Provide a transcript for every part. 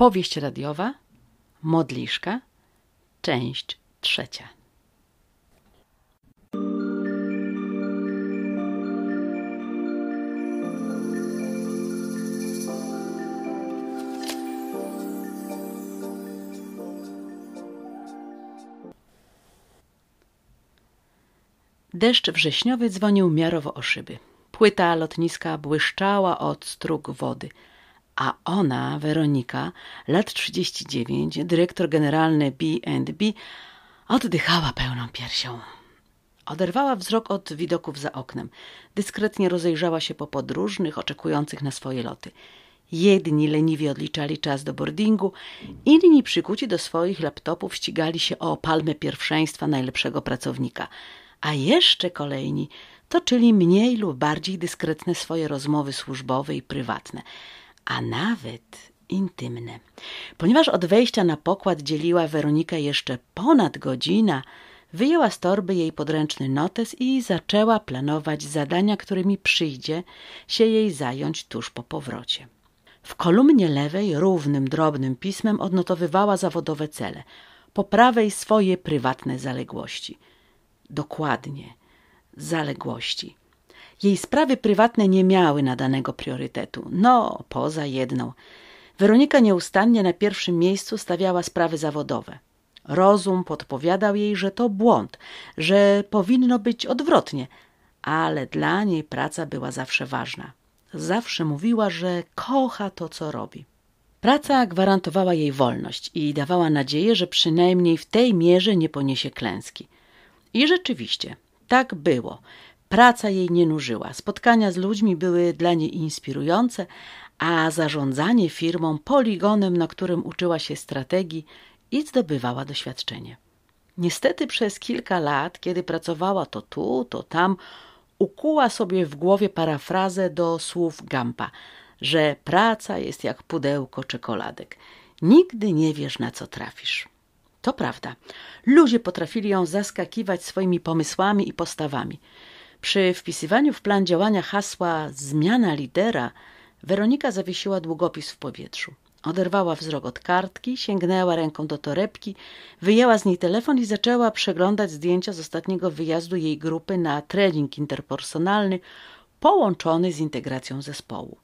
Powieść radiowa, Modliszka, część trzecia. Deszcz wrześniowy dzwonił miarowo o szyby. Płyta lotniska błyszczała od strug wody, a ona, Weronika, lat 39, dyrektor generalny B&B, oddychała pełną piersią. Oderwała wzrok od widoków za oknem. Dyskretnie rozejrzała się po podróżnych, oczekujących na swoje loty. Jedni leniwie odliczali czas do boardingu, inni przykuci do swoich laptopów ścigali się o palmę pierwszeństwa najlepszego pracownika – a jeszcze kolejni toczyli mniej lub bardziej dyskretne swoje rozmowy służbowe i prywatne, a nawet intymne. Ponieważ od wejścia na pokład dzieliła Weronikę jeszcze ponad godzina, wyjęła z torby jej podręczny notes i zaczęła planować zadania, którymi przyjdzie się jej zająć tuż po powrocie. W kolumnie lewej równym, drobnym pismem odnotowywała zawodowe cele, po prawej swoje prywatne zaległości – dokładnie zaległości. Jej sprawy prywatne nie miały nadanego priorytetu. No, poza jedną. Weronika nieustannie na pierwszym miejscu stawiała sprawy zawodowe. Rozum podpowiadał jej, że to błąd, że powinno być odwrotnie, ale dla niej praca była zawsze ważna. Zawsze mówiła, że kocha to, co robi. Praca gwarantowała jej wolność i dawała nadzieję, że przynajmniej w tej mierze nie poniesie klęski. I rzeczywiście, tak było. Praca jej nie nużyła. Spotkania z ludźmi były dla niej inspirujące, a zarządzanie firmą poligonem, na którym uczyła się strategii i zdobywała doświadczenie. Niestety przez kilka lat, kiedy pracowała to tu, to tam, ukuła sobie w głowie parafrazę do słów Gampa, że praca jest jak pudełko czekoladek. Nigdy nie wiesz, na co trafisz. To prawda. Ludzie potrafili ją zaskakiwać swoimi pomysłami i postawami. Przy wpisywaniu w plan działania hasła zmiana lidera Weronika zawiesiła długopis w powietrzu. Oderwała wzrok od kartki, sięgnęła ręką do torebki, wyjęła z niej telefon i zaczęła przeglądać zdjęcia z ostatniego wyjazdu jej grupy na trening interpersonalny połączony z integracją zespołu.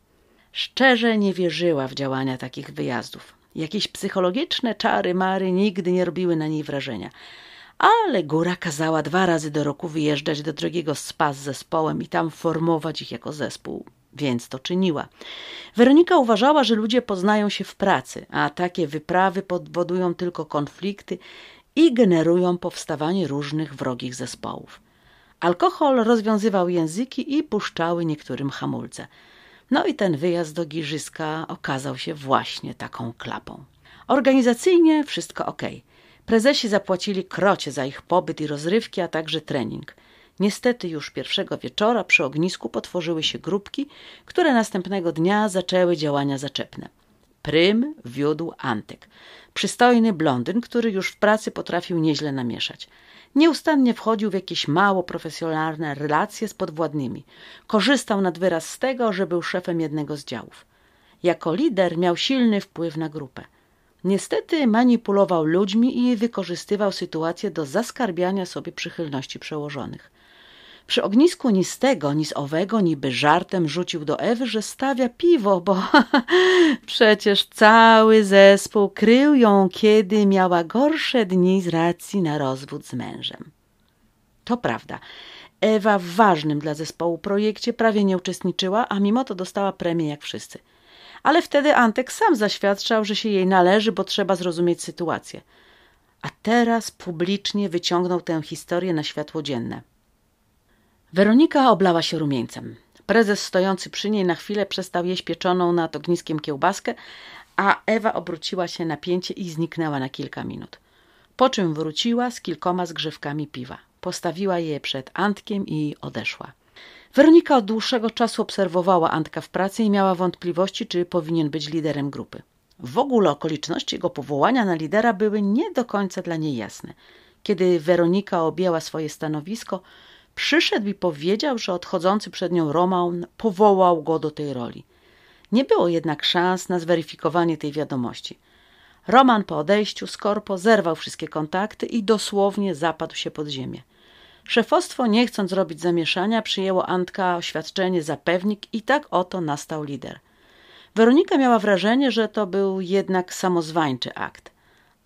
Szczerze nie wierzyła w działania takich wyjazdów. Jakieś psychologiczne czary Mary nigdy nie robiły na niej wrażenia. Ale góra kazała dwa razy do roku wyjeżdżać do drogiego spa z zespołem i tam formować ich jako zespół, więc to czyniła. Weronika uważała, że ludzie poznają się w pracy, a takie wyprawy powodują tylko konflikty i generują powstawanie różnych wrogich zespołów. Alkohol rozwiązywał języki i puszczały niektórym hamulce. No i ten wyjazd do Giżyska okazał się właśnie taką klapą. Organizacyjnie wszystko ok. Prezesi zapłacili krocie za ich pobyt i rozrywki, a także trening. Niestety już pierwszego wieczora przy ognisku potworzyły się grupki, które następnego dnia zaczęły działania zaczepne. Prym wiódł Antek. Przystojny blondyn, który już w pracy potrafił nieźle namieszać. Nieustannie wchodził w jakieś mało profesjonalne relacje z podwładnymi. Korzystał nad wyraz z tego, że był szefem jednego z działów. Jako lider miał silny wpływ na grupę. Niestety manipulował ludźmi i wykorzystywał sytuację do zaskarbiania sobie przychylności przełożonych. Przy ognisku ni z tego, ni z owego niby żartem rzucił do Ewy, że stawia piwo, bo przecież cały zespół krył ją, kiedy miała gorsze dni z racji na rozwód z mężem. To prawda. Ewa w ważnym dla zespołu projekcie prawie nie uczestniczyła, a mimo to dostała premię jak wszyscy. Ale wtedy Antek sam zaświadczał, że się jej należy, bo trzeba zrozumieć sytuację. A teraz publicznie wyciągnął tę historię na światło dzienne. Weronika oblała się rumieńcem. Prezes stojący przy niej na chwilę przestał jeść pieczoną nad ogniskiem kiełbaskę, a Ewa obróciła się na pięcie i zniknęła na kilka minut. Po czym wróciła z kilkoma zgrzewkami piwa. Postawiła je przed Antkiem i odeszła. Weronika od dłuższego czasu obserwowała Antka w pracy i miała wątpliwości, czy powinien być liderem grupy. W ogóle okoliczności jego powołania na lidera były nie do końca dla niej jasne. Kiedy Weronika objęła swoje stanowisko, przyszedł i powiedział, że odchodzący przed nią Roman powołał go do tej roli. Nie było jednak szans na zweryfikowanie tej wiadomości. Roman po odejściu z korpo zerwał wszystkie kontakty i dosłownie zapadł się pod ziemię. Szefostwo, nie chcąc robić zamieszania, przyjęło Antka oświadczenie za pewnik i tak oto nastał lider. Weronika miała wrażenie, że to był jednak samozwańczy akt.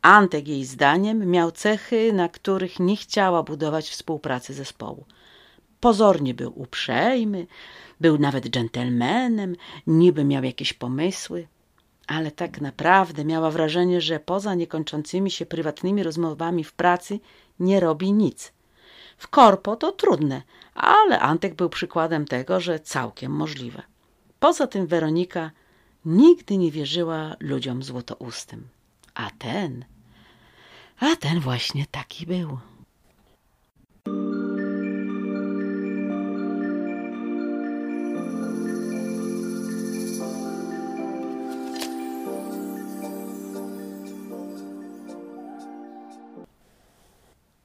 Antek jej zdaniem miał cechy, na których nie chciała budować współpracy zespołu. Pozornie był uprzejmy, był nawet dżentelmenem, niby miał jakieś pomysły, ale tak naprawdę miała wrażenie, że poza niekończącymi się prywatnymi rozmowami w pracy nie robi nic. W korpo to trudne, ale Antek był przykładem tego, że całkiem możliwe. Poza tym Weronika nigdy nie wierzyła ludziom złotoustym. A ten, a ten właśnie taki był.